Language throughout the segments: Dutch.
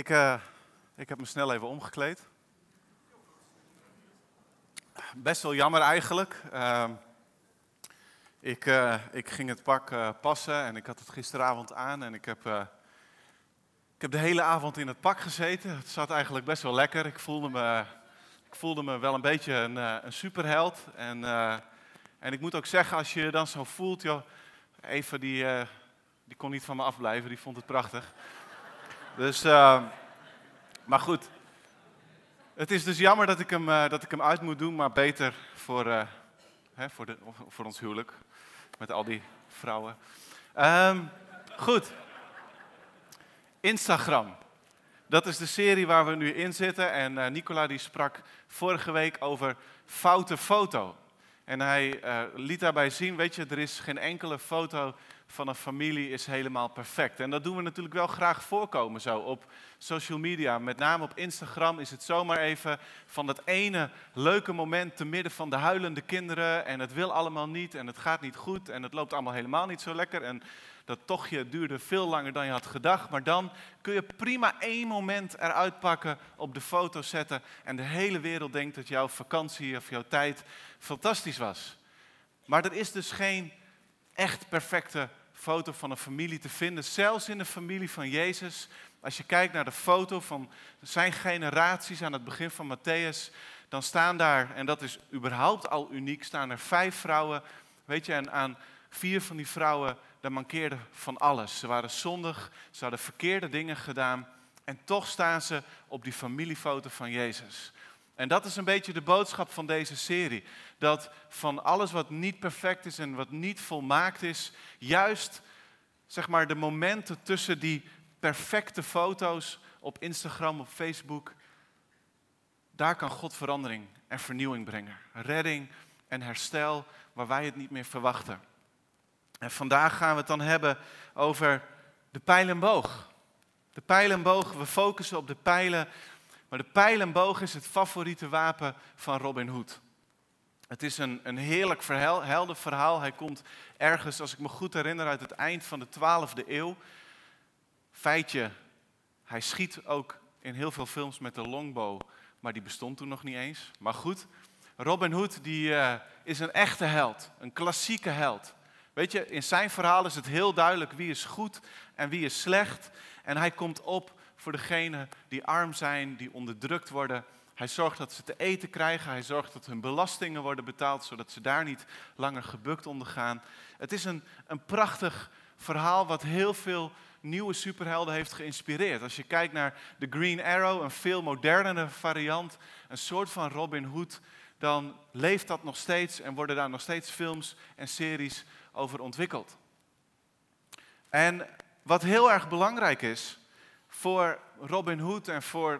Ik, uh, ik heb me snel even omgekleed. Best wel jammer eigenlijk. Uh, ik, uh, ik ging het pak uh, passen en ik had het gisteravond aan en ik heb, ik heb de hele avond in het pak gezeten. Het zat eigenlijk best wel lekker. Ik voelde me, ik voelde me wel een beetje een, een superheld. En, en ik moet ook zeggen, als je je dan zo voelt, joh, Eva die, die kon niet van me afblijven, die vond het prachtig. Dus, uh, maar goed. Het is dus jammer dat ik hem, uh, dat ik hem uit moet doen, maar beter voor, uh, hè, voor, de, voor ons huwelijk. Met al die vrouwen. Um, goed. Instagram. Dat is de serie waar we nu in zitten. En uh, Nicola die sprak vorige week over foute foto. En hij liet daarbij zien, weet je, er is geen enkele foto van een familie is helemaal perfect. En dat doen we natuurlijk wel graag voorkomen zo op social media. Met name op Instagram is het zomaar even van dat ene leuke moment te midden van de huilende kinderen. En het wil allemaal niet en het gaat niet goed en het loopt allemaal helemaal niet zo lekker. En dat tochtje duurde veel langer dan je had gedacht. Maar dan kun je prima één moment eruit pakken, op de foto zetten. En de hele wereld denkt dat jouw vakantie of jouw tijd fantastisch was. Maar er is dus geen echt perfecte foto van een familie te vinden. Zelfs in de familie van Jezus. Als je kijkt naar de foto van zijn generaties aan het begin van Matthäus, dan staan daar, en dat is überhaupt al uniek, staan er vijf vrouwen. Weet je, en aan vier van die vrouwen, daar mankeerde van alles. Ze waren zondig, ze hadden verkeerde dingen gedaan. En toch staan ze op die familiefoto van Jezus. En dat is een beetje de boodschap van deze serie. Dat van alles wat niet perfect is en wat niet volmaakt is, juist zeg maar de momenten tussen die perfecte foto's op Instagram, op Facebook, daar kan God verandering en vernieuwing brengen. Redding en herstel waar wij het niet meer verwachten. En vandaag gaan we het dan hebben over de pijl en boog. De pijl en boog, we focussen op de pijlen maar de pijl en is het favoriete wapen van Robin Hood. Het is een, een heerlijk verhaal, helder verhaal. Hij komt ergens, als ik me goed herinner, uit het eind van de 12e eeuw. Feitje, hij schiet ook in heel veel films met de longbow, maar die bestond toen nog niet eens. Maar goed, Robin Hood die, uh, is een echte held, een klassieke held. Weet je, in zijn verhaal is het heel duidelijk wie is goed en wie is slecht. En hij komt op voor degenen die arm zijn, die onderdrukt worden. Hij zorgt dat ze te eten krijgen. Hij zorgt dat hun belastingen worden betaald, zodat ze daar niet langer gebukt onder gaan. Het is een, een prachtig verhaal wat heel veel nieuwe superhelden heeft geïnspireerd. Als je kijkt naar The Green Arrow, een veel modernere variant, een soort van Robin Hood, dan leeft dat nog steeds en worden daar nog steeds films en series over ontwikkeld. En wat heel erg belangrijk is, voor Robin Hood en voor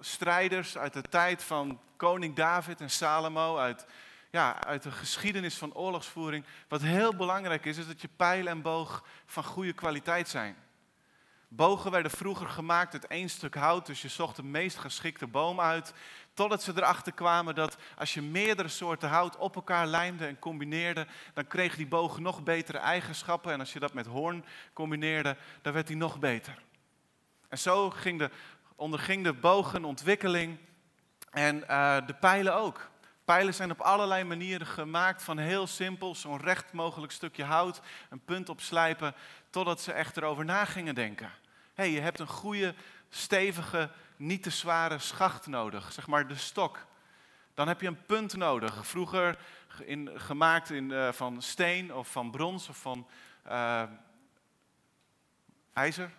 strijders uit de tijd van koning David en Salomo, uit, ja, uit de geschiedenis van oorlogsvoering. Wat heel belangrijk is, is dat je pijl en boog van goede kwaliteit zijn. Bogen werden vroeger gemaakt uit één stuk hout, dus je zocht de meest geschikte boom uit. Totdat ze erachter kwamen dat als je meerdere soorten hout op elkaar lijmde en combineerde, dan kreeg die boog nog betere eigenschappen. En als je dat met hoorn combineerde, dan werd die nog beter. En zo ging de, onderging de boog een ontwikkeling en uh, de pijlen ook. Pijlen zijn op allerlei manieren gemaakt, van heel simpel, zo'n recht mogelijk stukje hout, een punt opslijpen, totdat ze echt erover na gingen denken. Hé, hey, je hebt een goede, stevige, niet te zware schacht nodig, zeg maar de stok. Dan heb je een punt nodig. Vroeger in, gemaakt in, uh, van steen of van brons of van uh, ijzer,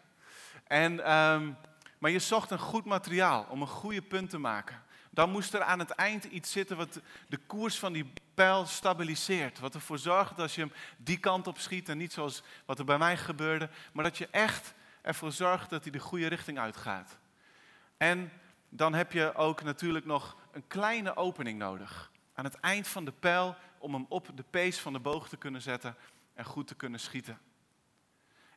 en, um, maar je zocht een goed materiaal om een goede punt te maken. Dan moest er aan het eind iets zitten wat de koers van die pijl stabiliseert. Wat ervoor zorgt dat als je hem die kant op schiet en niet zoals wat er bij mij gebeurde, maar dat je echt ervoor zorgt dat hij de goede richting uitgaat. En dan heb je ook natuurlijk nog een kleine opening nodig. Aan het eind van de pijl om hem op de pees van de boog te kunnen zetten en goed te kunnen schieten.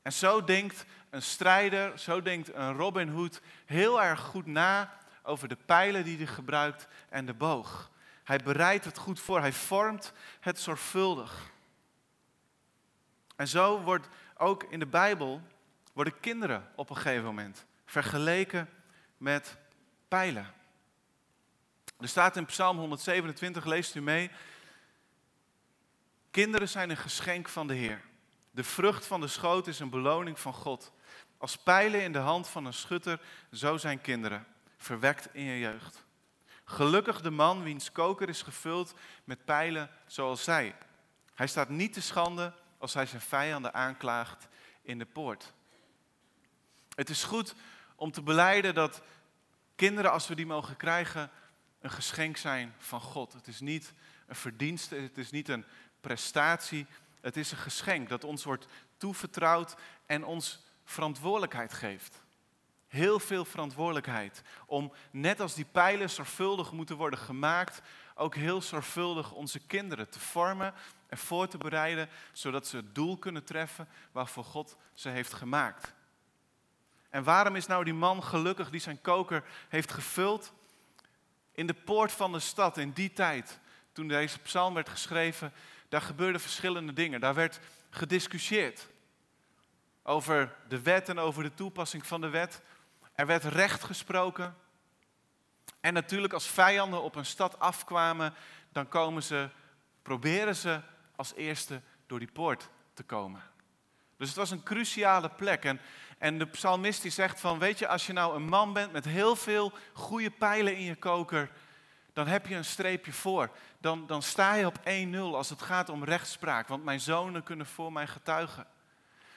En zo denkt een strijder, zo denkt een Robin Hood heel erg goed na over de pijlen die hij gebruikt en de boog. Hij bereidt het goed voor, hij vormt het zorgvuldig. En zo wordt ook in de Bijbel, worden kinderen op een gegeven moment vergeleken met pijlen. Er staat in Psalm 127, leest u mee. Kinderen zijn een geschenk van de Heer. De vrucht van de schoot is een beloning van God. Als pijlen in de hand van een schutter, zo zijn kinderen, verwekt in je jeugd. Gelukkig de man wiens koker is gevuld met pijlen zoals zij. Hij staat niet te schande als hij zijn vijanden aanklaagt in de poort. Het is goed om te beleiden dat kinderen, als we die mogen krijgen, een geschenk zijn van God. Het is niet een verdienste, het is niet een prestatie, het is een geschenk dat ons wordt toevertrouwd en ons verantwoordelijkheid geeft. Heel veel verantwoordelijkheid om, net als die pijlen zorgvuldig moeten worden gemaakt, ook heel zorgvuldig onze kinderen te vormen en voor te bereiden, zodat ze het doel kunnen treffen waarvoor God ze heeft gemaakt. En waarom is nou die man gelukkig die zijn koker heeft gevuld? In de poort van de stad in die tijd, toen deze psalm werd geschreven, daar gebeurden verschillende dingen. Daar werd gediscussieerd over de wet en over de toepassing van de wet. Er werd recht gesproken. En natuurlijk als vijanden op een stad afkwamen, dan komen ze, proberen ze als eerste door die poort te komen. Dus het was een cruciale plek. En, en de psalmist die zegt van, weet je, als je nou een man bent met heel veel goede pijlen in je koker, dan heb je een streepje voor. Dan, dan sta je op 1-0 als het gaat om rechtspraak, want mijn zonen kunnen voor mij getuigen.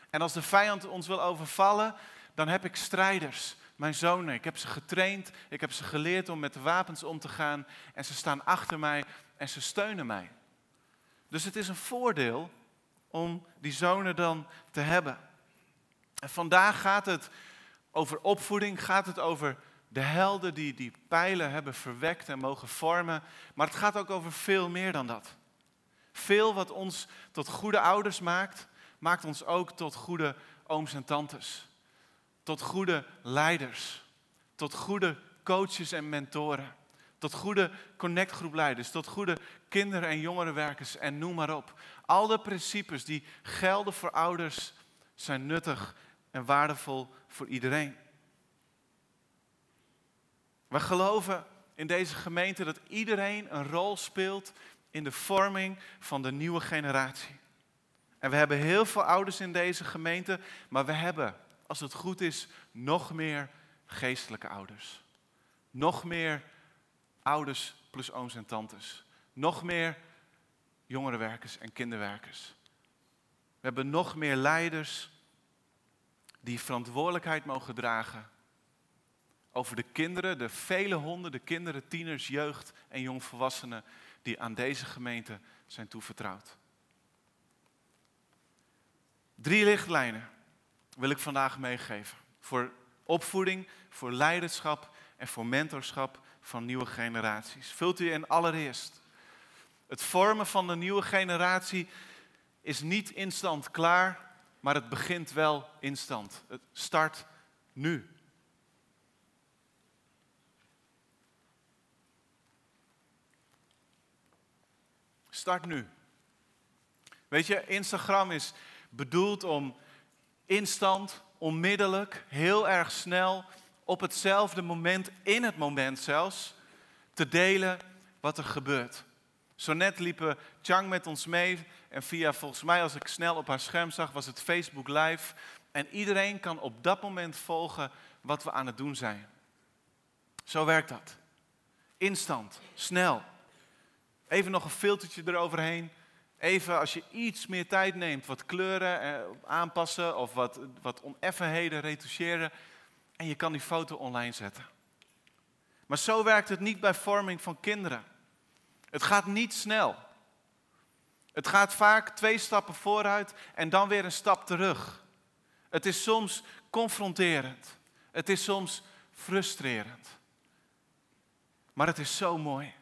En als de vijand ons wil overvallen, dan heb ik strijders, mijn zonen. Ik heb ze getraind, ik heb ze geleerd om met de wapens om te gaan en ze staan achter mij en ze steunen mij. Dus het is een voordeel om die zonen dan te hebben. En vandaag gaat het over opvoeding, gaat het over de helden die die pijlen hebben verwekt en mogen vormen. Maar het gaat ook over veel meer dan dat. Veel wat ons tot goede ouders maakt, maakt ons ook tot goede ooms en tantes. Tot goede leiders. Tot goede coaches en mentoren. Tot goede connectgroepleiders. Tot goede kinderen- en jongerenwerkers en noem maar op. Al de principes die gelden voor ouders zijn nuttig en waardevol voor iedereen. We geloven in deze gemeente dat iedereen een rol speelt in de vorming van de nieuwe generatie. En we hebben heel veel ouders in deze gemeente, maar we hebben, als het goed is, nog meer geestelijke ouders. Nog meer ouders plus ooms en tantes. Nog meer jongerenwerkers en kinderwerkers. We hebben nog meer leiders die verantwoordelijkheid mogen dragen over de kinderen, de vele honderden kinderen, tieners, jeugd en jongvolwassenen die aan deze gemeente zijn toevertrouwd. Drie lichtlijnen wil ik vandaag meegeven. Voor opvoeding, voor leiderschap en voor mentorschap van nieuwe generaties. Vult u in allereerst. Het vormen van de nieuwe generatie is niet instant klaar, maar het begint wel instant. Het start nu. Start nu. Weet je, Instagram is bedoeld om instant, onmiddellijk, heel erg snel, op hetzelfde moment, in het moment zelfs, te delen wat er gebeurt. Zo net liepen Chang met ons mee en via, volgens mij als ik snel op haar scherm zag, was het Facebook Live. En iedereen kan op dat moment volgen wat we aan het doen zijn. Zo werkt dat. Instant, snel. Even nog een filtertje eroverheen. Even als je iets meer tijd neemt, wat kleuren eh, aanpassen of wat, wat oneffenheden retoucheren. En je kan die foto online zetten. Maar zo werkt het niet bij vorming van kinderen. Het gaat niet snel. Het gaat vaak twee stappen vooruit en dan weer een stap terug. Het is soms confronterend. Het is soms frustrerend. Maar het is zo mooi.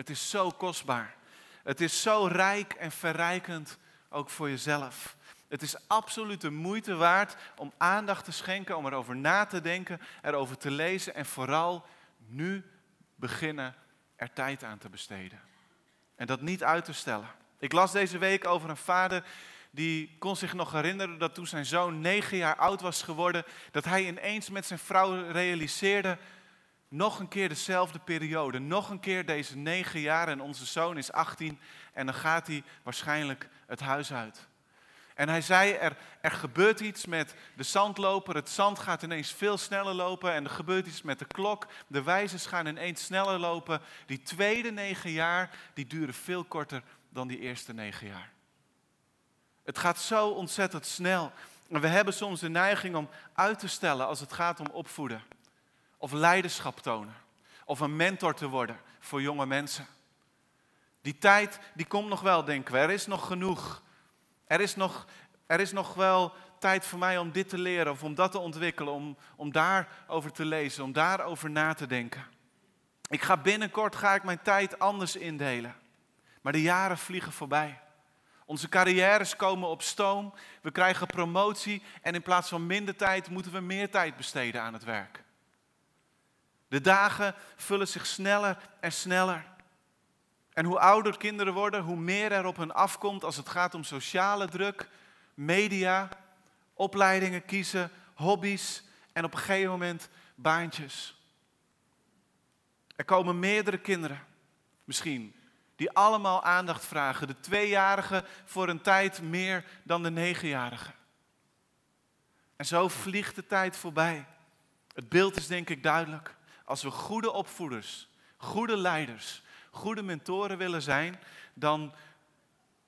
Het is zo kostbaar. Het is zo rijk en verrijkend ook voor jezelf. Het is absoluut de moeite waard om aandacht te schenken, om erover na te denken, erover te lezen en vooral nu beginnen er tijd aan te besteden. En dat niet uit te stellen. Ik las deze week over een vader die kon zich nog herinneren dat toen zijn zoon negen jaar oud was geworden, dat hij ineens met zijn vrouw realiseerde, nog een keer dezelfde periode, nog een keer deze negen jaar en onze zoon is 18 en dan gaat hij waarschijnlijk het huis uit. En hij zei, er, er gebeurt iets met de zandloper, het zand gaat ineens veel sneller lopen en er gebeurt iets met de klok, de wijzers gaan ineens sneller lopen. Die tweede negen jaar, die duren veel korter dan die eerste negen jaar. Het gaat zo ontzettend snel. En we hebben soms de neiging om uit te stellen als het gaat om opvoeden. Of leiderschap tonen. Of een mentor te worden voor jonge mensen. Die tijd, die komt nog wel, denken we. Er is nog genoeg. Er is nog, er is nog wel tijd voor mij om dit te leren of om dat te ontwikkelen. Om, om daarover te lezen, om daarover na te denken. Ik ga binnenkort, ga ik mijn tijd anders indelen. Maar de jaren vliegen voorbij. Onze carrières komen op stoom. We krijgen promotie en in plaats van minder tijd moeten we meer tijd besteden aan het werk. De dagen vullen zich sneller en sneller. En hoe ouder kinderen worden, hoe meer er op hen afkomt als het gaat om sociale druk, media, opleidingen kiezen, hobby's en op een gegeven moment baantjes. Er komen meerdere kinderen, misschien, die allemaal aandacht vragen. De tweejarigen voor een tijd meer dan de negenjarigen. En zo vliegt de tijd voorbij. Het beeld is denk ik duidelijk. Als we goede opvoeders, goede leiders, goede mentoren willen zijn, dan,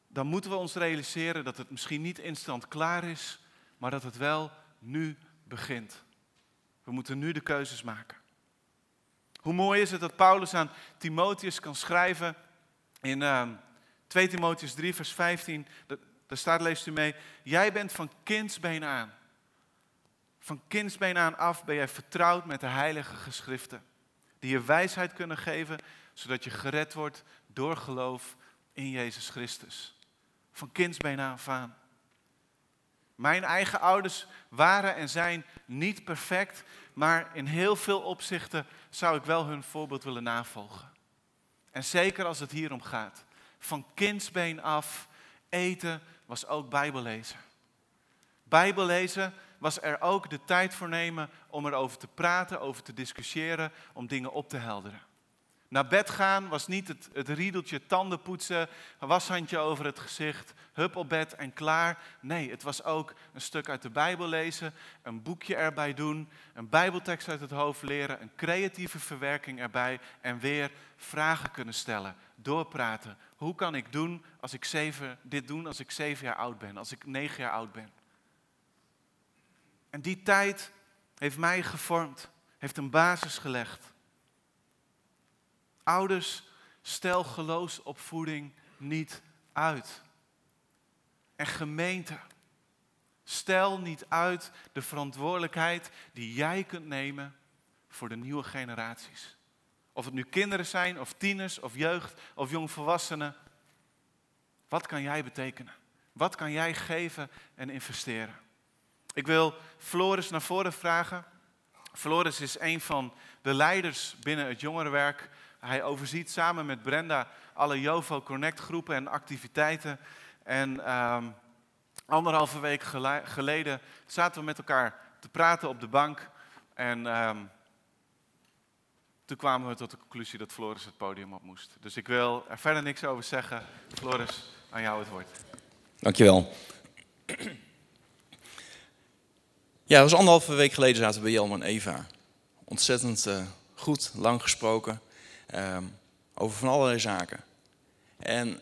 dan moeten we ons realiseren dat het misschien niet instant klaar is, maar dat het wel nu begint. We moeten nu de keuzes maken. Hoe mooi is het dat Paulus aan Timotheus kan schrijven in uh, ehm, 2 Timotheus 3, vers 15. Daar staat, leest u mee, jij bent van kindsbeen aan. Van kindsbeen aan af ben jij vertrouwd met de heilige geschriften. Die je wijsheid kunnen geven zodat je gered wordt door geloof in Jezus Christus. Van kindsbeen af aan. Mijn eigen ouders waren en zijn niet perfect, maar in heel veel opzichten zou ik wel hun voorbeeld willen navolgen. En zeker als het hier om gaat. Van kindsbeen af, eten was ook bijbellezen. Bijbellezen was er ook de tijd voor nemen om erover te praten, over te discussiëren, om dingen op te helderen. Naar bed gaan was niet het, het riedeltje tanden poetsen, een washandje over het gezicht, hup op bed en klaar. Nee, het was ook een stuk uit de Bijbel lezen, een boekje erbij doen, een Bijbeltekst uit het hoofd leren, een creatieve verwerking erbij en weer vragen kunnen stellen, doorpraten. Hoe kan ik doen als ik zeven, dit doen als ik zeven jaar oud ben, als ik negen jaar oud ben? En die tijd heeft mij gevormd, heeft een basis gelegd. Ouders, stel geloofsopvoeding niet uit. En gemeente, stel niet uit de verantwoordelijkheid die jij kunt nemen voor de nieuwe generaties. Of het nu kinderen zijn, of tieners, of jeugd, of jongvolwassenen. Wat kan jij betekenen? Wat kan jij geven en investeren? Ik wil Floris naar voren vragen. Floris is een van de leiders binnen het jongerenwerk hij overziet samen met Brenda alle Jovo Connect groepen en activiteiten. En um, anderhalve week geleden zaten we met elkaar te praten op de bank. En um, toen kwamen we tot de conclusie dat Floris het podium op moest. Dus ik wil er verder niks over zeggen. Floris, aan jou het woord. Dankjewel. Ja, dat was anderhalve week geleden zaten we bij Jelman en Eva. Ontzettend uh, goed, lang gesproken. Ehm, over van allerlei zaken. En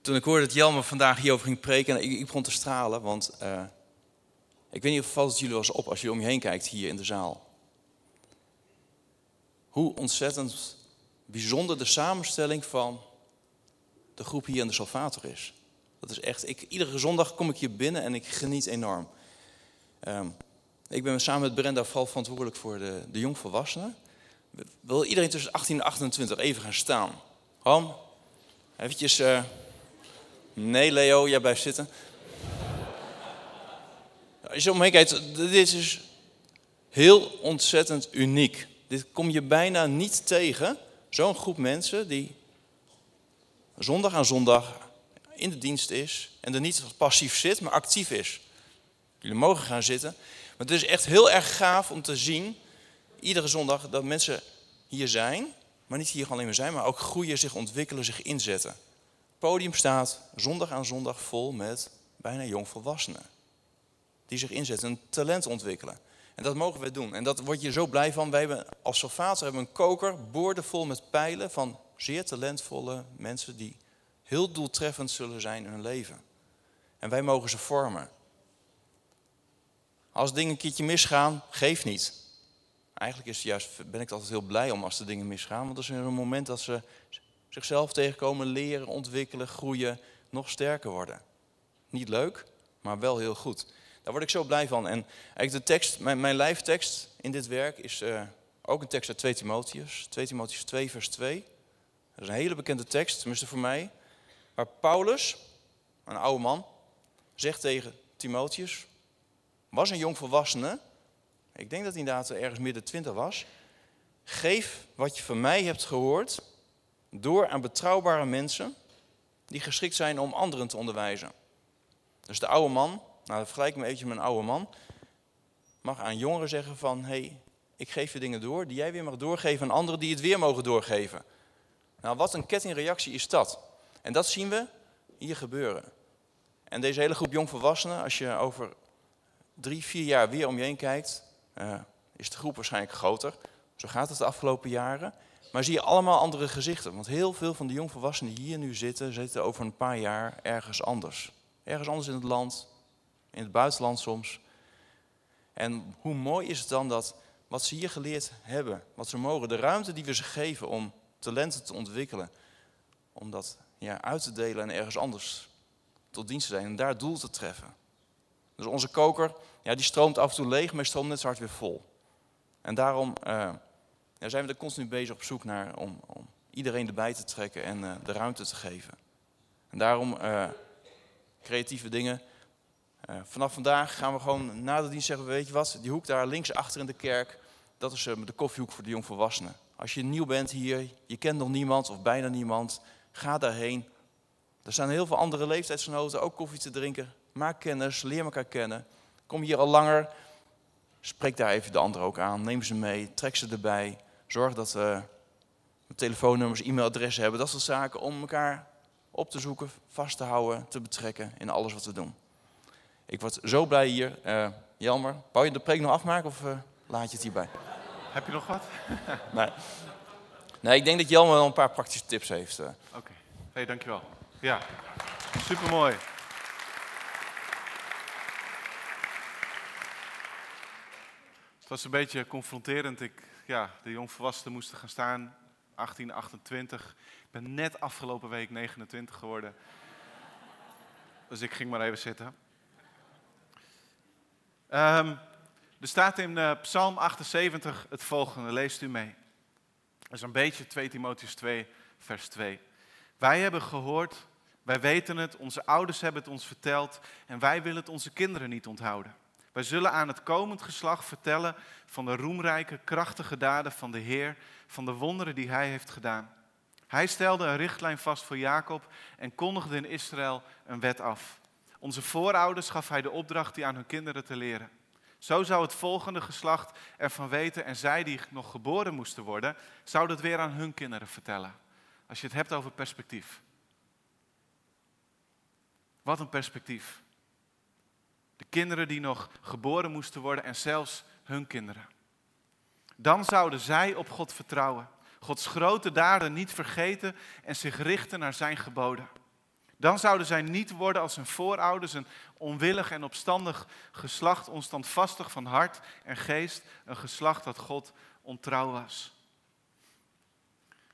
toen ik hoorde dat Jelme vandaag hierover ging preken, ik, begon te stralen, want uh, ik weet niet of valt het jullie wel eens op als je om je heen kijkt hier in de zaal. Hoe ontzettend bijzonder de samenstelling van de groep hier in de Salvator is. Dat is echt, ik, iedere zondag kom ik hier binnen en ik geniet enorm. Um, ik ben samen met Brenda vooral verantwoordelijk voor de, de jongvolwassenen. Wil iedereen tussen 18 en 28 even gaan staan? Han, eventjes... Uh... Nee, Leo, jij blijft zitten. Als je omheen kijkt, dit is heel ontzettend uniek. Dit kom je bijna niet tegen. Zo'n groep mensen die zondag aan zondag in de dienst is en er niet passief zit, maar actief is. Jullie mogen gaan zitten. Maar het is echt heel erg gaaf om te zien, iedere zondag, dat mensen hier zijn. Maar niet hier alleen maar zijn, maar ook groeien, zich ontwikkelen, zich inzetten. Het podium staat zondag aan zondag vol met bijna jongvolwassenen. Die zich inzetten, een talent ontwikkelen. En dat mogen we doen. En dat word je zo blij van. Wij hebben als Salvator hebben een koker, boordevol met pijlen van zeer talentvolle mensen die heel doeltreffend zullen zijn in hun leven. En wij mogen ze vormen. Als dingen een keertje misgaan, geef niet. Eigenlijk is juist, ben ik altijd heel blij om als de dingen misgaan. Want dat is een moment dat ze zichzelf tegenkomen, leren, ontwikkelen, groeien, nog sterker worden. Niet leuk, maar wel heel goed. Daar word ik zo blij van. En eigenlijk de tekst, mijn, mijn lijftekst in dit werk is uh, ook een tekst uit 2 Timotheus. 2 Timotheus 2 vers 2. Dat is een hele bekende tekst, tenminste voor mij. Waar Paulus, een oude man, zegt tegen Timotheus, was een jong volwassene, ik denk dat hij inderdaad ergens midden twintig was, geef wat je van mij hebt gehoord door aan betrouwbare mensen die geschikt zijn om anderen te onderwijzen. Dus de oude man, nou vergelijk me eventjes met een oude man, mag aan jongeren zeggen van, hé, hey, ik geef je dingen door die jij weer mag doorgeven aan anderen die het weer mogen doorgeven. Nou, wat een kettingreactie is dat. En dat zien we hier gebeuren. En deze hele groep jongvolwassenen, als je over drie, vier jaar weer om je heen kijkt, uh, is de groep waarschijnlijk groter. Zo gaat het de afgelopen jaren. Maar zie je allemaal andere gezichten. Want heel veel van de jongvolwassenen die hier nu zitten, zitten over een paar jaar ergens anders. Ergens anders in het land, in het buitenland soms. En hoe mooi is het dan dat wat ze hier geleerd hebben, wat ze mogen, de ruimte die we ze geven om talenten te ontwikkelen, om dat ja, uit te delen en ergens anders tot dienst te zijn en daar doel te treffen. Dus onze koker, ja, die stroomt af en toe leeg, maar stroomt net zo hard weer vol. En daarom ja, zijn we er continu bezig op zoek naar om, om iedereen erbij te trekken en uh, de ruimte te geven. En daarom uh, creatieve dingen. vanaf vandaag gaan we gewoon na de dienst zeggen, weet je wat, die hoek daar links achter in de kerk, dat is de koffiehoek voor de jongvolwassenen. Als je nieuw bent hier, je kent nog niemand of bijna niemand, ga daarheen. Er staan heel veel andere leeftijdsgenoten ook koffie te drinken. Maak kennis, leer elkaar kennen. Kom hier al langer, spreek daar even de anderen ook aan. Neem ze mee, trek ze erbij. Zorg dat we telefoonnummers, e-mailadressen hebben. Dat soort zaken om elkaar op te zoeken, vast te houden, te betrekken in alles wat we doen. Ik word zo blij hier. Uh, Jelmer, wou je de preek nog afmaken of uh, laat je het hierbij? Heb je nog wat? nee. nee, ik denk dat Jelmer wel een paar praktische tips heeft. Uh. Oké, okay. hey, dankjewel. Ja, supermooi. Was een beetje confronterend. Ik, ja, de jongvolwassenen moesten gaan staan, 18, 28. Ik ben net afgelopen week 29 geworden. Dus ik ging maar even zitten. Um, er staat in uh, Psalm 78 het volgende, leest u mee. Dat is een beetje 2 Timotheus 2, vers 2. Wij hebben gehoord, wij weten het, onze ouders hebben het ons verteld en wij willen het onze kinderen niet onthouden. Wij zullen aan het komend geslacht vertellen van de roemrijke, krachtige daden van de Heer, van de wonderen die Hij heeft gedaan. Hij stelde een richtlijn vast voor Jacob en kondigde in Israël een wet af. Onze voorouders gaf Hij de opdracht die aan hun kinderen te leren. Zo zou het volgende geslacht ervan weten en zij die nog geboren moesten worden, zouden het weer aan hun kinderen vertellen. Als je het hebt over perspectief. Wat een perspectief. De kinderen die nog geboren moesten worden en zelfs hun kinderen. Dan zouden zij op God vertrouwen, Gods grote daden niet vergeten en zich richten naar zijn geboden. Dan zouden zij niet worden als hun voorouders, een onwillig en opstandig geslacht, onstandvastig van hart en geest, een geslacht dat God ontrouw was.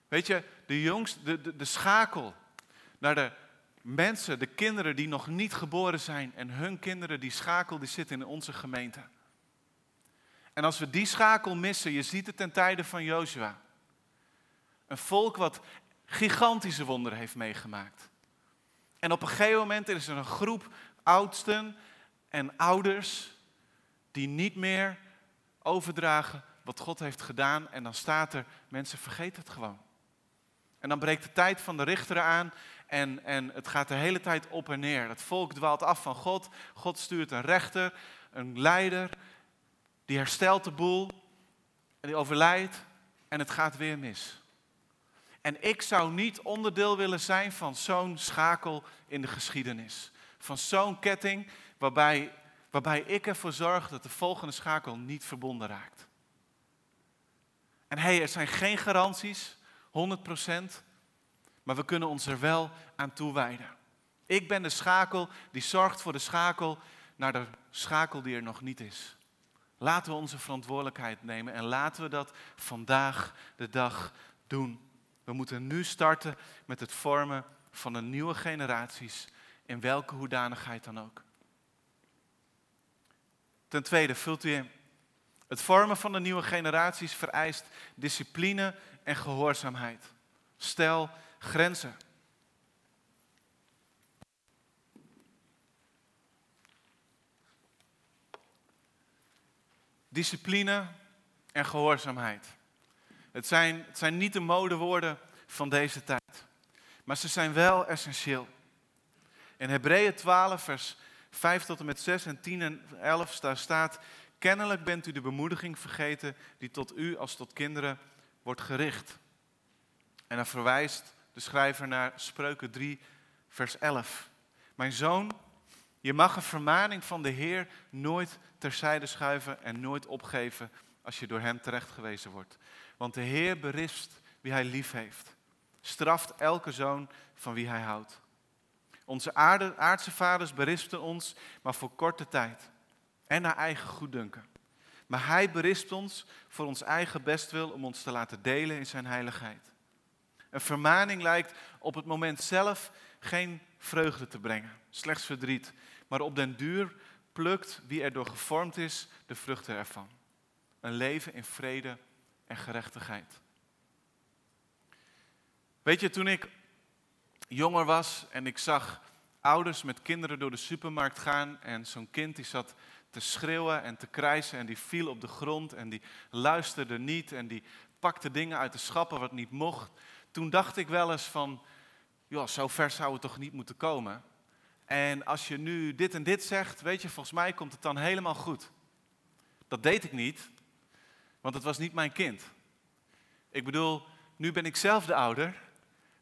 Weet je, de, jongste, de, de, de schakel naar de mensen, de kinderen die nog niet geboren zijn en hun kinderen, die schakel die zit in onze gemeente. En als we die schakel missen, je ziet het ten tijde van Jozua. Een volk wat gigantische wonderen heeft meegemaakt. En op een gegeven moment is er een groep oudsten en ouders die niet meer overdragen wat God heeft gedaan. En dan staat er, mensen vergeten het gewoon. En dan breekt de tijd van de richteren aan En, en het gaat de hele tijd op en neer. Het volk dwaalt af van God. God stuurt een rechter, een leider. Die herstelt de boel. En die overlijdt. En het gaat weer mis. En ik zou niet onderdeel willen zijn van zo'n schakel in de geschiedenis. Van zo'n ketting waarbij, waarbij ik ervoor zorg dat de volgende schakel niet verbonden raakt. En hé, hey, er zijn geen garanties, 100%, maar we kunnen ons er wel aan toewijden. Ik ben de schakel die zorgt voor de schakel naar de schakel die er nog niet is. Laten we onze verantwoordelijkheid nemen en laten we dat vandaag de dag doen. We moeten nu starten met het vormen van een nieuwe generaties, in welke hoedanigheid dan ook. Ten tweede, vult u in. Het vormen van de nieuwe generaties vereist discipline en gehoorzaamheid. Stel grenzen. Discipline en gehoorzaamheid. Het zijn, het zijn niet de modewoorden van deze tijd, maar ze zijn wel essentieel. In Hebreeën 12, vers 5 tot en met 6 en 10 en 11 daar staat, kennelijk bent u de bemoediging vergeten die tot u als tot kinderen wordt gericht. En dan verwijst de schrijver naar Spreuken 3, vers 11. Mijn zoon, je mag een vermaning van de Heer nooit terzijde schuiven en nooit opgeven als je door hem terechtgewezen wordt. Want de Heer berispt wie hij lief heeft. Straft elke zoon van wie hij houdt. Onze aarde, aardse vaders berispten ons, maar voor korte tijd. En naar eigen goeddunken. Maar hij berispt ons voor ons eigen bestwil om ons te laten delen in zijn heiligheid. Een vermaning lijkt op het moment zelf geen vreugde te brengen, slechts verdriet. Maar op den duur plukt wie erdoor gevormd is de vruchten ervan. Een leven in vrede en gerechtigheid. Weet je, toen ik jonger was en ik zag ouders met kinderen door de supermarkt gaan en zo'n kind die zat te schreeuwen en te krijsen en die viel op de grond en die luisterde niet en die pakte dingen uit de schappen wat niet mocht. Toen dacht ik wel eens van, joh, zo ver zou het toch niet moeten komen. En als je nu dit en dit zegt, weet je, volgens mij komt het dan helemaal goed. Dat deed ik niet, want het was niet mijn kind. Ik bedoel, nu ben ik zelf de ouder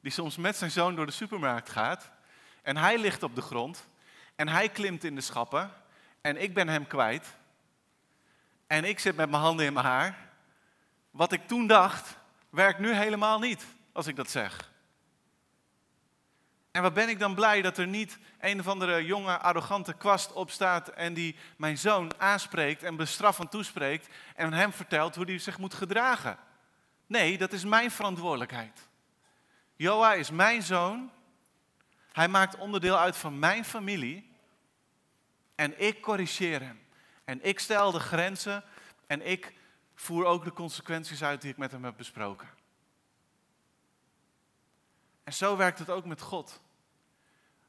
die soms met zijn zoon door de supermarkt gaat. En hij ligt op de grond en hij klimt in de schappen en ik ben hem kwijt. En ik zit met mijn handen in mijn haar. Wat ik toen dacht, werkt nu helemaal niet als ik dat zeg. En wat ben ik dan blij dat er niet een of andere jonge, arrogante kwast opstaat en die mijn zoon aanspreekt en bestraffend toespreekt en hem vertelt hoe hij zich moet gedragen. Nee, dat is mijn verantwoordelijkheid. Joa is mijn zoon. Hij maakt onderdeel uit van mijn familie. En ik corrigeer hem. En ik stel de grenzen en ik voer ook de consequenties uit die ik met hem heb besproken. En zo werkt het ook met God.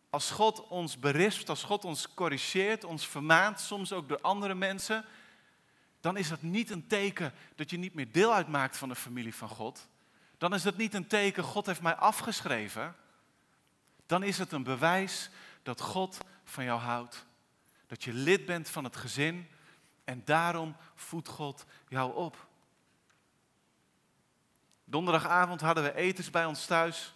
Als God ons berispt, als God ons corrigeert, ons vermaant, soms ook door andere mensen, dan is dat niet een teken dat je niet meer deel uitmaakt van de familie van God. Dan is het niet een teken, God heeft mij afgeschreven. Dan is het een bewijs dat God van jou houdt. Dat je lid bent van het gezin en daarom voedt God jou op. Donderdagavond hadden we etens bij ons thuis.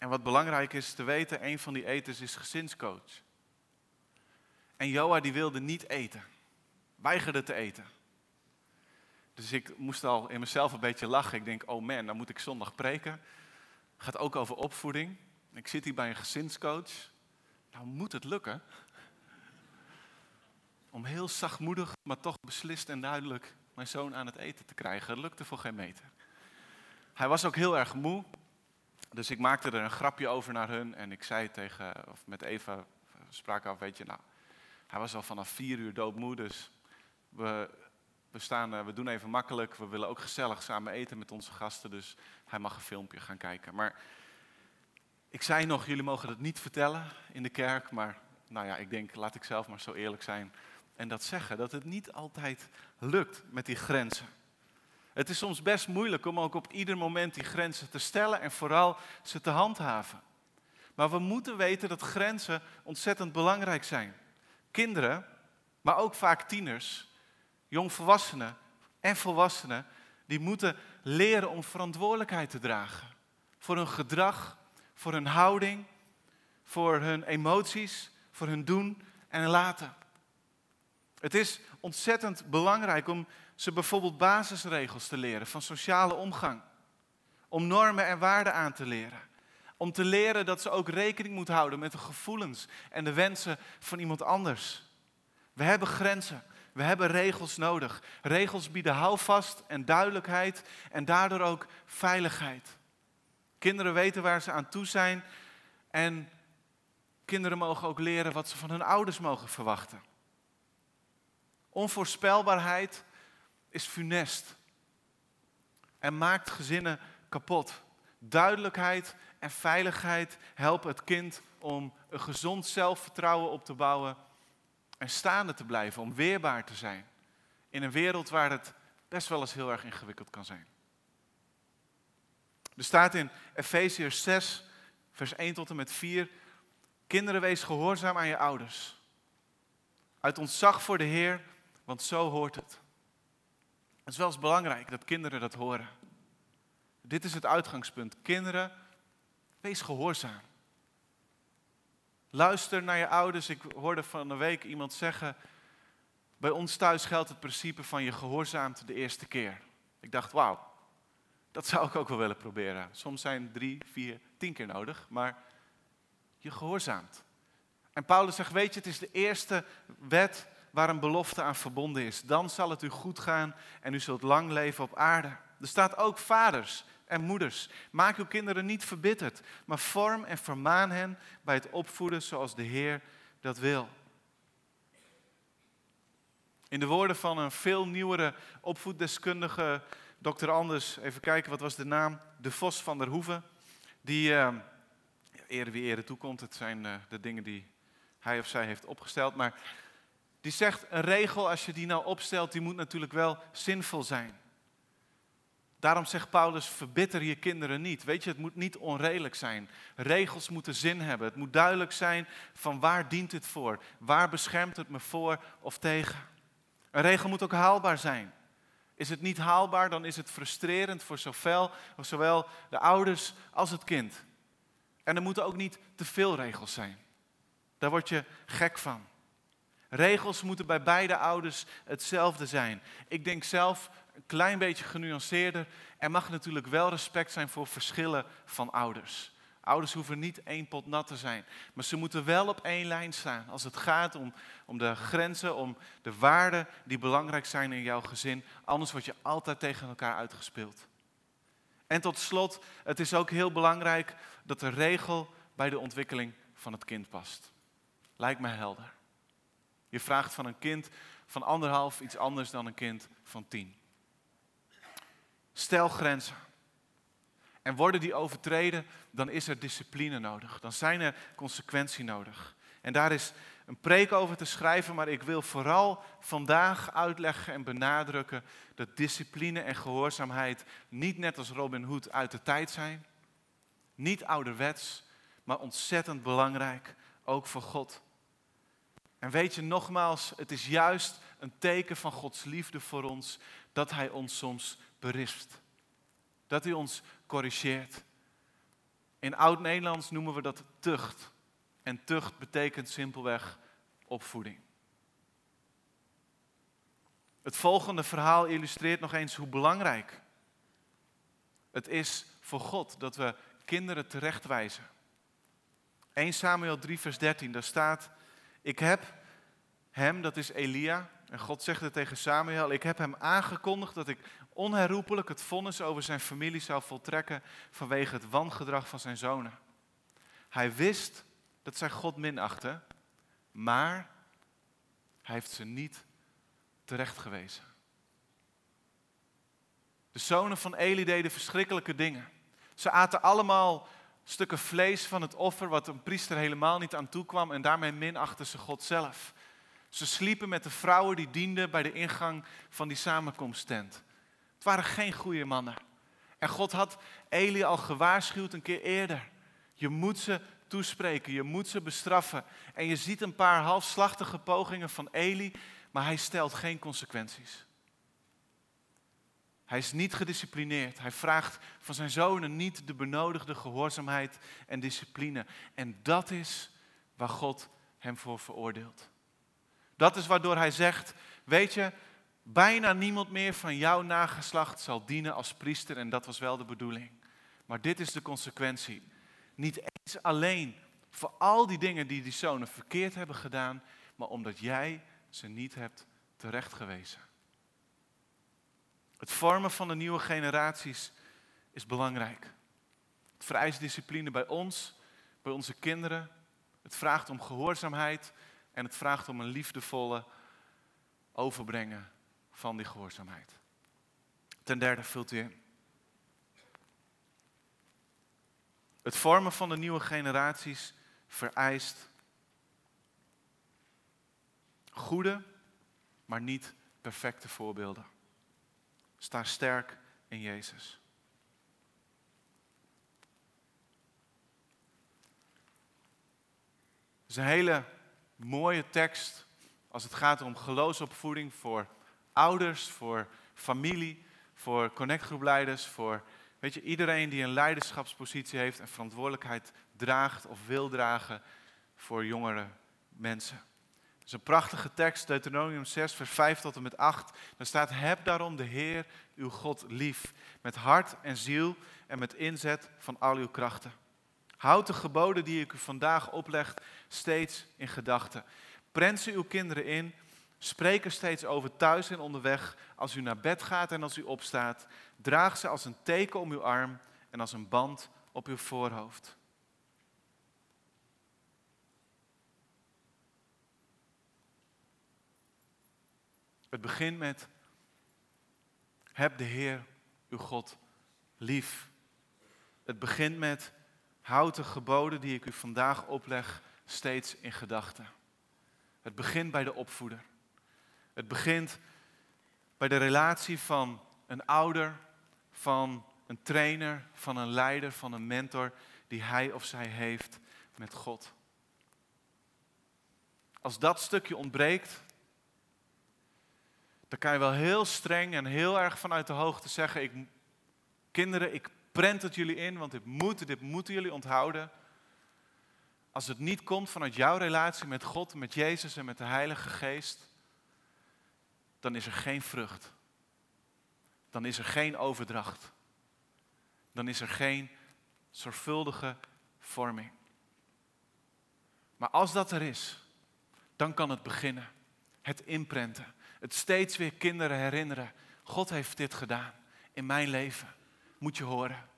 En wat belangrijk is te weten, een van die etens is gezinscoach. En Joa die wilde niet eten, weigerde te eten. Dus ik moest al in mezelf een beetje lachen. Ik denk, oh man, dan moet ik zondag preken. Gaat ook over opvoeding. Ik zit hier bij een gezinscoach. Nou moet het lukken. Om heel zachtmoedig, maar toch beslist en duidelijk mijn zoon aan het eten te krijgen. Dat lukte voor geen meter. Hij was ook heel erg moe. Dus ik maakte er een grapje over naar hun en ik zei tegen, of met Eva sprak af, weet je, nou, hij was al vanaf vier uur doodmoe, dus we, we, staan, eh, we doen even makkelijk. We willen ook gezellig samen eten met onze gasten, dus hij mag een filmpje gaan kijken. Maar ik zei nog, jullie mogen het niet vertellen in de kerk, maar nou ja, ik denk, laat ik zelf maar zo eerlijk zijn en dat zeggen, dat het niet altijd lukt met die grenzen. Het is soms best moeilijk om ook op ieder moment die grenzen te stellen en vooral ze te handhaven. Maar we moeten weten dat grenzen ontzettend belangrijk zijn. Kinderen, maar ook vaak tieners, jongvolwassenen en volwassenen, die moeten leren om verantwoordelijkheid te dragen. Voor hun gedrag, voor hun houding, voor hun emoties, voor hun doen en laten. Het is ontzettend belangrijk om ze bijvoorbeeld basisregels te leren van sociale omgang. Om normen en waarden aan te leren. Om te leren dat ze ook rekening moet houden met de gevoelens en de wensen van iemand anders. We hebben grenzen. We hebben regels nodig. Regels bieden houvast en duidelijkheid en daardoor ook veiligheid. Kinderen weten waar ze aan toe zijn en kinderen mogen ook leren wat ze van hun ouders mogen verwachten. Onvoorspelbaarheid is funest en maakt gezinnen kapot. Duidelijkheid en veiligheid helpen het kind om een gezond zelfvertrouwen op te bouwen en staande te blijven, om weerbaar te zijn in een wereld waar het best wel eens heel erg ingewikkeld kan zijn. Er staat in Efeziërs 6, vers 1 tot en met 4, kinderen wees gehoorzaam aan je ouders. Uit ontzag voor de Heer, want zo hoort het. Het is wel belangrijk dat kinderen dat horen. Dit is het uitgangspunt. Kinderen, wees gehoorzaam. Luister naar je ouders. Ik hoorde van een week iemand zeggen, bij ons thuis geldt het principe van je gehoorzaamt de eerste keer. Ik dacht, wauw, dat zou ik ook wel willen proberen. Soms zijn drie, vier, tien keer nodig, maar je gehoorzaamt. En Paulus zegt, weet je, het is de eerste wet waar een belofte aan verbonden is. Dan zal het u goed gaan en u zult lang leven op aarde. Er staat ook vaders en moeders. Maak uw kinderen niet verbitterd, maar vorm en vermaan hen bij het opvoeden zoals de Heer dat wil. In de woorden van een veel nieuwere opvoeddeskundige, dokter Anders, even kijken, wat was de naam? De Vos van der Hoeven. Die, uh, wie ere toekomt, het zijn uh, de dingen die hij of zij heeft opgesteld. Maar die zegt, een regel, als je die nou opstelt, die moet natuurlijk wel zinvol zijn. Daarom zegt Paulus, verbitter je kinderen niet. Weet je, het moet niet onredelijk zijn. Regels moeten zin hebben. Het moet duidelijk zijn van waar dient het voor? Waar beschermt het me voor of tegen? Een regel moet ook haalbaar zijn. Is het niet haalbaar, dan is het frustrerend voor zowel, zowel de ouders als het kind. En er moeten ook niet te veel regels zijn. Daar word je gek van. Regels moeten bij beide ouders hetzelfde zijn. Ik denk zelf een klein beetje genuanceerder. Er mag natuurlijk wel respect zijn voor verschillen van ouders. Ouders hoeven niet één pot nat te zijn, maar ze moeten wel op één lijn staan als het gaat om, om de grenzen, om de waarden die belangrijk zijn in jouw gezin. Anders word je altijd tegen elkaar uitgespeeld. En tot slot, het is ook heel belangrijk dat de regel bij de ontwikkeling van het kind past. Lijkt mij helder. Je vraagt van een kind van anderhalf iets anders dan een kind van tien. Stel grenzen. En worden die overtreden, dan is er discipline nodig. Dan zijn er consequenties nodig. En daar is een preek over te schrijven, maar ik wil vooral vandaag uitleggen en benadrukken dat discipline en gehoorzaamheid niet net als Robin Hood uit de tijd zijn. Niet ouderwets, maar ontzettend belangrijk, ook voor God. En weet je nogmaals, het is juist een teken van Gods liefde voor ons dat Hij ons soms berispt. Dat Hij ons corrigeert. In oud-Nederlands noemen we dat tucht. En tucht betekent simpelweg opvoeding. Het volgende verhaal illustreert nog eens hoe belangrijk het is voor God dat we kinderen terechtwijzen. 1 Samuel 3, vers 13, daar staat: Ik heb hem, dat is Elia, en God zegt het tegen Samuel: Ik heb hem aangekondigd dat ik onherroepelijk het vonnis over zijn familie zou voltrekken vanwege het wangedrag van zijn zonen. Hij wist dat zij God minachten, maar hij heeft ze niet terechtgewezen. De zonen van Eli deden verschrikkelijke dingen. Ze aten allemaal stukken vlees van het offer wat een priester helemaal niet aan toe kwam en daarmee minachten ze God zelf. Ze sliepen met de vrouwen die dienden bij de ingang van die samenkomsttent. Het waren geen goede mannen. En God had Eli al gewaarschuwd een keer eerder. Je moet ze toespreken, je moet ze bestraffen. En je ziet een paar halfslachtige pogingen van Eli, maar hij stelt geen consequenties. Hij is niet gedisciplineerd. Hij vraagt van zijn zonen niet de benodigde gehoorzaamheid en discipline. En dat is waar God hem voor veroordeelt. Dat is waardoor hij zegt, weet je, bijna niemand meer van jouw nageslacht zal dienen als priester. En dat was wel de bedoeling. Maar dit is de consequentie. Niet eens alleen voor al die dingen die die zonen verkeerd hebben gedaan, maar omdat jij ze niet hebt terechtgewezen. Het vormen van de nieuwe generaties is belangrijk. Het vereist discipline bij ons, bij onze kinderen. Het vraagt om gehoorzaamheid en het vraagt om een liefdevolle overbrengen van die gehoorzaamheid. Ten derde vult u in. Het vormen van de nieuwe generaties vereist goede, maar niet perfecte voorbeelden. Sta sterk in Jezus. Het is een hele mooie tekst als het gaat om geloofsopvoeding voor ouders, voor familie, voor connectgroepleiders, voor weet je, iedereen die een leiderschapspositie heeft en verantwoordelijkheid draagt of wil dragen voor jongere mensen is een prachtige tekst, Deuteronomium 6, vers 5 tot en met 8. Daar staat, heb daarom de Heer, uw God, lief, met hart en ziel en met inzet van al uw krachten. Houd de geboden die ik u vandaag opleg steeds in gedachten. Prent ze uw kinderen in, spreek er steeds over thuis en onderweg, als u naar bed gaat en als u opstaat. Draag ze als een teken om uw arm en als een band op uw voorhoofd. Het begint met, heb de Heer uw God lief. Het begint met, houd de geboden die ik u vandaag opleg steeds in gedachten. Het begint bij de opvoeder. Het begint bij de relatie van een ouder, van een trainer, van een leider, van een mentor die hij of zij heeft met God. Als dat stukje ontbreekt, dan kan je wel heel streng en heel erg vanuit de hoogte zeggen, ik, kinderen, ik prent het jullie in, want dit moet, dit moeten jullie onthouden. Als het niet komt vanuit jouw relatie met God, met Jezus en met de Heilige Geest, dan is er geen vrucht. Dan is er geen overdracht. Dan is er geen zorgvuldige vorming. Maar als dat er is, dan kan het beginnen. Het inprenten. Het steeds weer kinderen herinneren. God heeft dit gedaan in mijn leven. Moet je horen.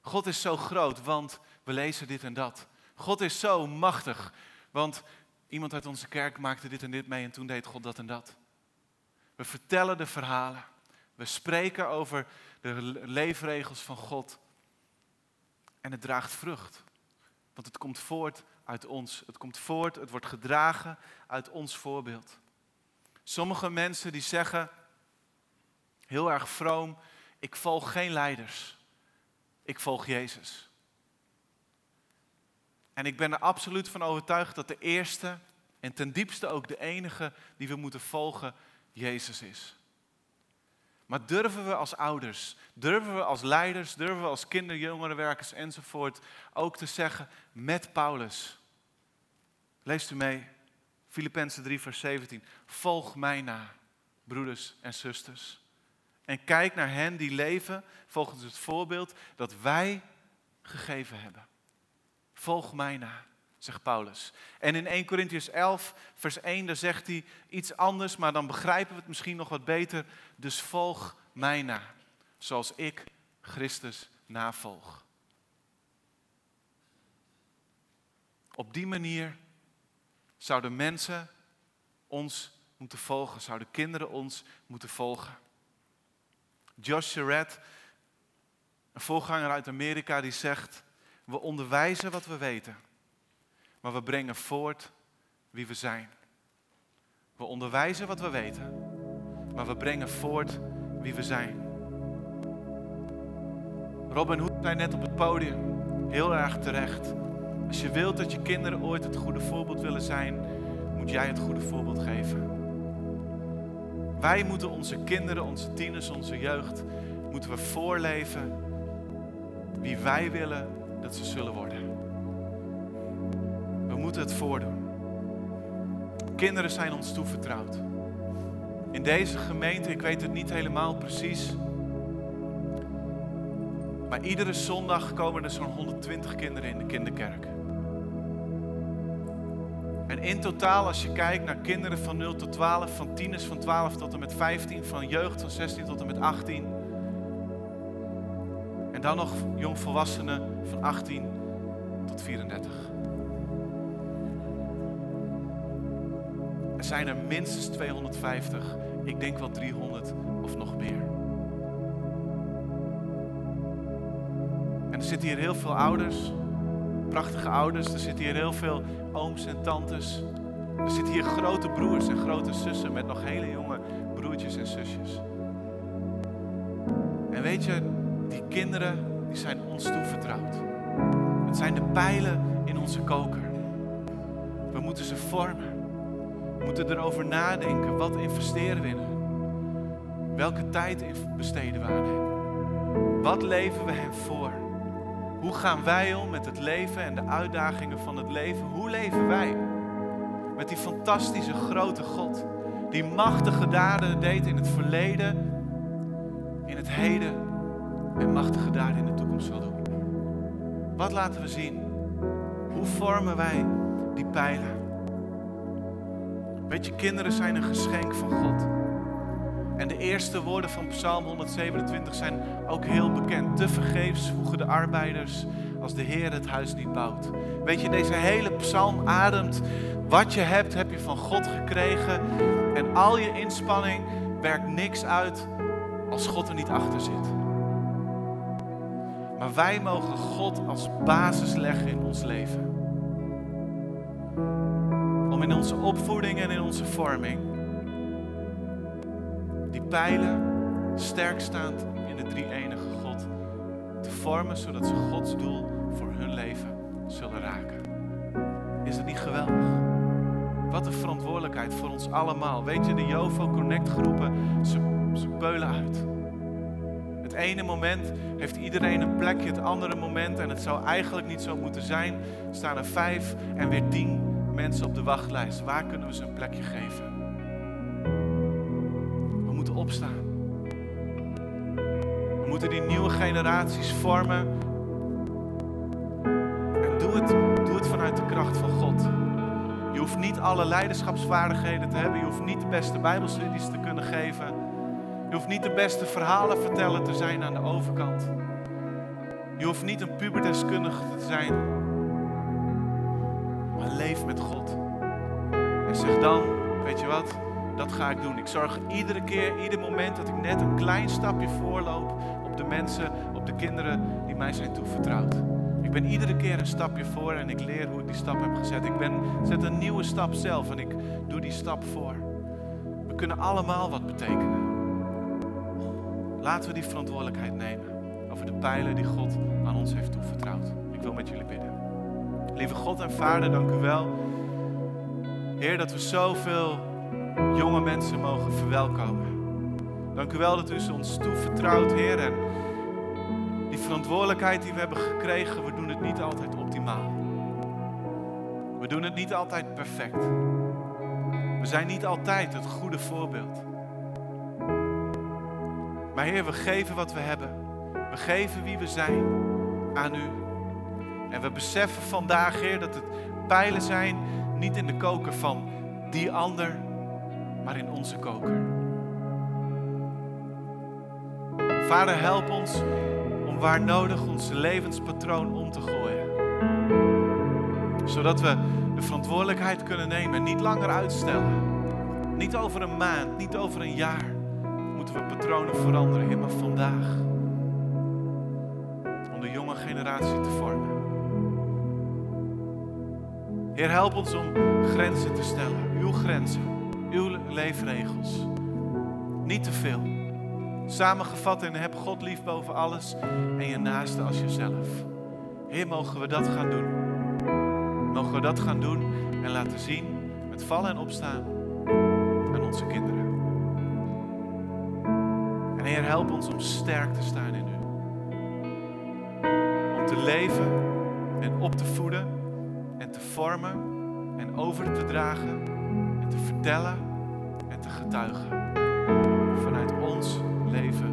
God is zo groot, want we lezen dit en dat. God is zo machtig, want iemand uit onze kerk maakte dit en dit mee en toen deed God dat en dat. We vertellen de verhalen. We spreken over de leefregels van God. En het draagt vrucht. Want het komt voort uit ons. Het komt voort, het wordt gedragen uit ons voorbeeld. Sommige mensen die zeggen, heel erg vroom, ik volg geen leiders. Ik volg Jezus. En ik ben er absoluut van overtuigd dat de eerste en ten diepste ook de enige die we moeten volgen, Jezus is. Maar durven we als ouders, durven we als leiders, durven we als kinder, jongerenwerkers enzovoort ook te zeggen met Paulus. Leest u mee. Filippenzen 3, vers 17. Volg mij na, broeders en zusters. En kijk naar hen die leven volgens het voorbeeld dat wij gegeven hebben. Volg mij na, zegt Paulus. En in 1 Corinthians 11, vers 1, daar zegt hij iets anders, maar dan begrijpen we het misschien nog wat beter. Dus volg mij na, zoals ik Christus navolg. Op die manier zouden mensen ons moeten volgen, zouden kinderen ons moeten volgen. Josh Surratt, een voorganger uit Amerika, die zegt, we onderwijzen wat we weten, maar we brengen voort wie we zijn. We onderwijzen wat we weten, maar we brengen voort wie we zijn. Robin Hood zei net op het podium, heel erg terecht. Als je wilt dat je kinderen ooit het goede voorbeeld willen zijn, moet jij het goede voorbeeld geven. Wij moeten onze kinderen, onze tieners, onze jeugd, moeten we voorleven wie wij willen dat ze zullen worden. We moeten het voordoen. Kinderen zijn ons toevertrouwd. In deze gemeente, ik weet het niet helemaal precies, maar iedere zondag komen er zo'n 120 kinderen in de kinderkerk. En in totaal, als je kijkt naar kinderen van 0 tot 12, van tieners van 12 tot en met 15, van jeugd van 16 tot en met 18. En dan nog jongvolwassenen van 18 tot 34. Er zijn er minstens 250, ik denk wel 300 of nog meer. En er zitten hier heel veel ouders, prachtige ouders. Er zitten hier heel veel ooms en tantes. Er zitten hier grote broers en grote zussen met nog hele jonge broertjes en zusjes. En weet je, die kinderen die zijn ons toevertrouwd. Het zijn de pijlen in onze koker. We moeten ze vormen. We moeten erover nadenken. Wat investeren we in? Welke tijd besteden we aan hen? Wat leven we hen voor? Hoe gaan wij om met het leven en de uitdagingen van het leven? Hoe leven wij? Met die fantastische grote God. Die machtige daden deed in het verleden, in het heden en machtige daden in de toekomst zal doen. Wat laten we zien? Hoe vormen wij die pijlen? Weet je, kinderen zijn een geschenk van God. En de eerste woorden van Psalm 127 zijn ook heel bekend. Te vergeefs voegen de arbeiders als de Heer het huis niet bouwt. Weet je, deze hele psalm ademt. Wat je hebt, heb je van God gekregen. En al je inspanning werkt niks uit als God er niet achter zit. Maar wij mogen God als basis leggen in ons leven. Om in onze opvoeding en in onze vorming pijlen sterk staand in de drie enige God te vormen, zodat ze Gods doel voor hun leven zullen raken. Is het niet geweldig? Wat een verantwoordelijkheid voor ons allemaal. Weet je, de Jovo Connect groepen, ze, ze peulen uit. Het ene moment heeft iedereen een plekje, het andere moment, en het zou eigenlijk niet zo moeten zijn, staan er vijf en weer tien mensen op de wachtlijst. Waar kunnen we ze een plekje geven? Opstaan. We moeten die nieuwe generaties vormen. En doe het, doe het vanuit de kracht van God. Je hoeft niet alle leiderschapsvaardigheden te hebben. Je hoeft niet de beste Bijbelstudies te kunnen geven. Je hoeft niet de beste verhalen vertellen te zijn aan de overkant. Je hoeft niet een puberdeskundige te zijn. Maar leef met God. En zeg dan, weet je wat, dat ga ik doen. Ik zorg iedere keer, ieder moment dat ik net een klein stapje voorloop op de mensen, op de kinderen die mij zijn toevertrouwd. Ik ben iedere keer een stapje voor en ik leer hoe ik die stap heb gezet. Ik ben, zet een nieuwe stap zelf en ik doe die stap voor. We kunnen allemaal wat betekenen. Laten we die verantwoordelijkheid nemen over de pijlen die God aan ons heeft toevertrouwd. Ik wil met jullie bidden. Lieve God en Vader, dank u wel. Heer, dat we zoveel jonge mensen mogen verwelkomen. Dank u wel dat u ze ons toevertrouwt, Heer. En die verantwoordelijkheid die we hebben gekregen, we doen het niet altijd optimaal. We doen het niet altijd perfect. We zijn niet altijd het goede voorbeeld. Maar Heer, we geven wat we hebben. We geven wie we zijn aan U. En we beseffen vandaag, Heer, dat het pijlen zijn niet in de koker van die ander, maar in onze koker. Vader, help ons om waar nodig ons levenspatroon om te gooien. Zodat we de verantwoordelijkheid kunnen nemen en niet langer uitstellen. Niet over een maand, niet over een jaar moeten we patronen veranderen, Heer, maar vandaag. Om de jonge generatie te vormen. Heer, help ons om grenzen te stellen. Uw grenzen, uw leefregels. Niet te veel. Samengevat in heb God lief boven alles en je naaste als jezelf. Heer, mogen we dat gaan doen. Mogen we dat gaan doen en laten zien met vallen en opstaan aan onze kinderen. En Heer, help ons om sterk te staan in U. Om te leven en op te voeden en te vormen en over te dragen vertellen en te getuigen vanuit ons leven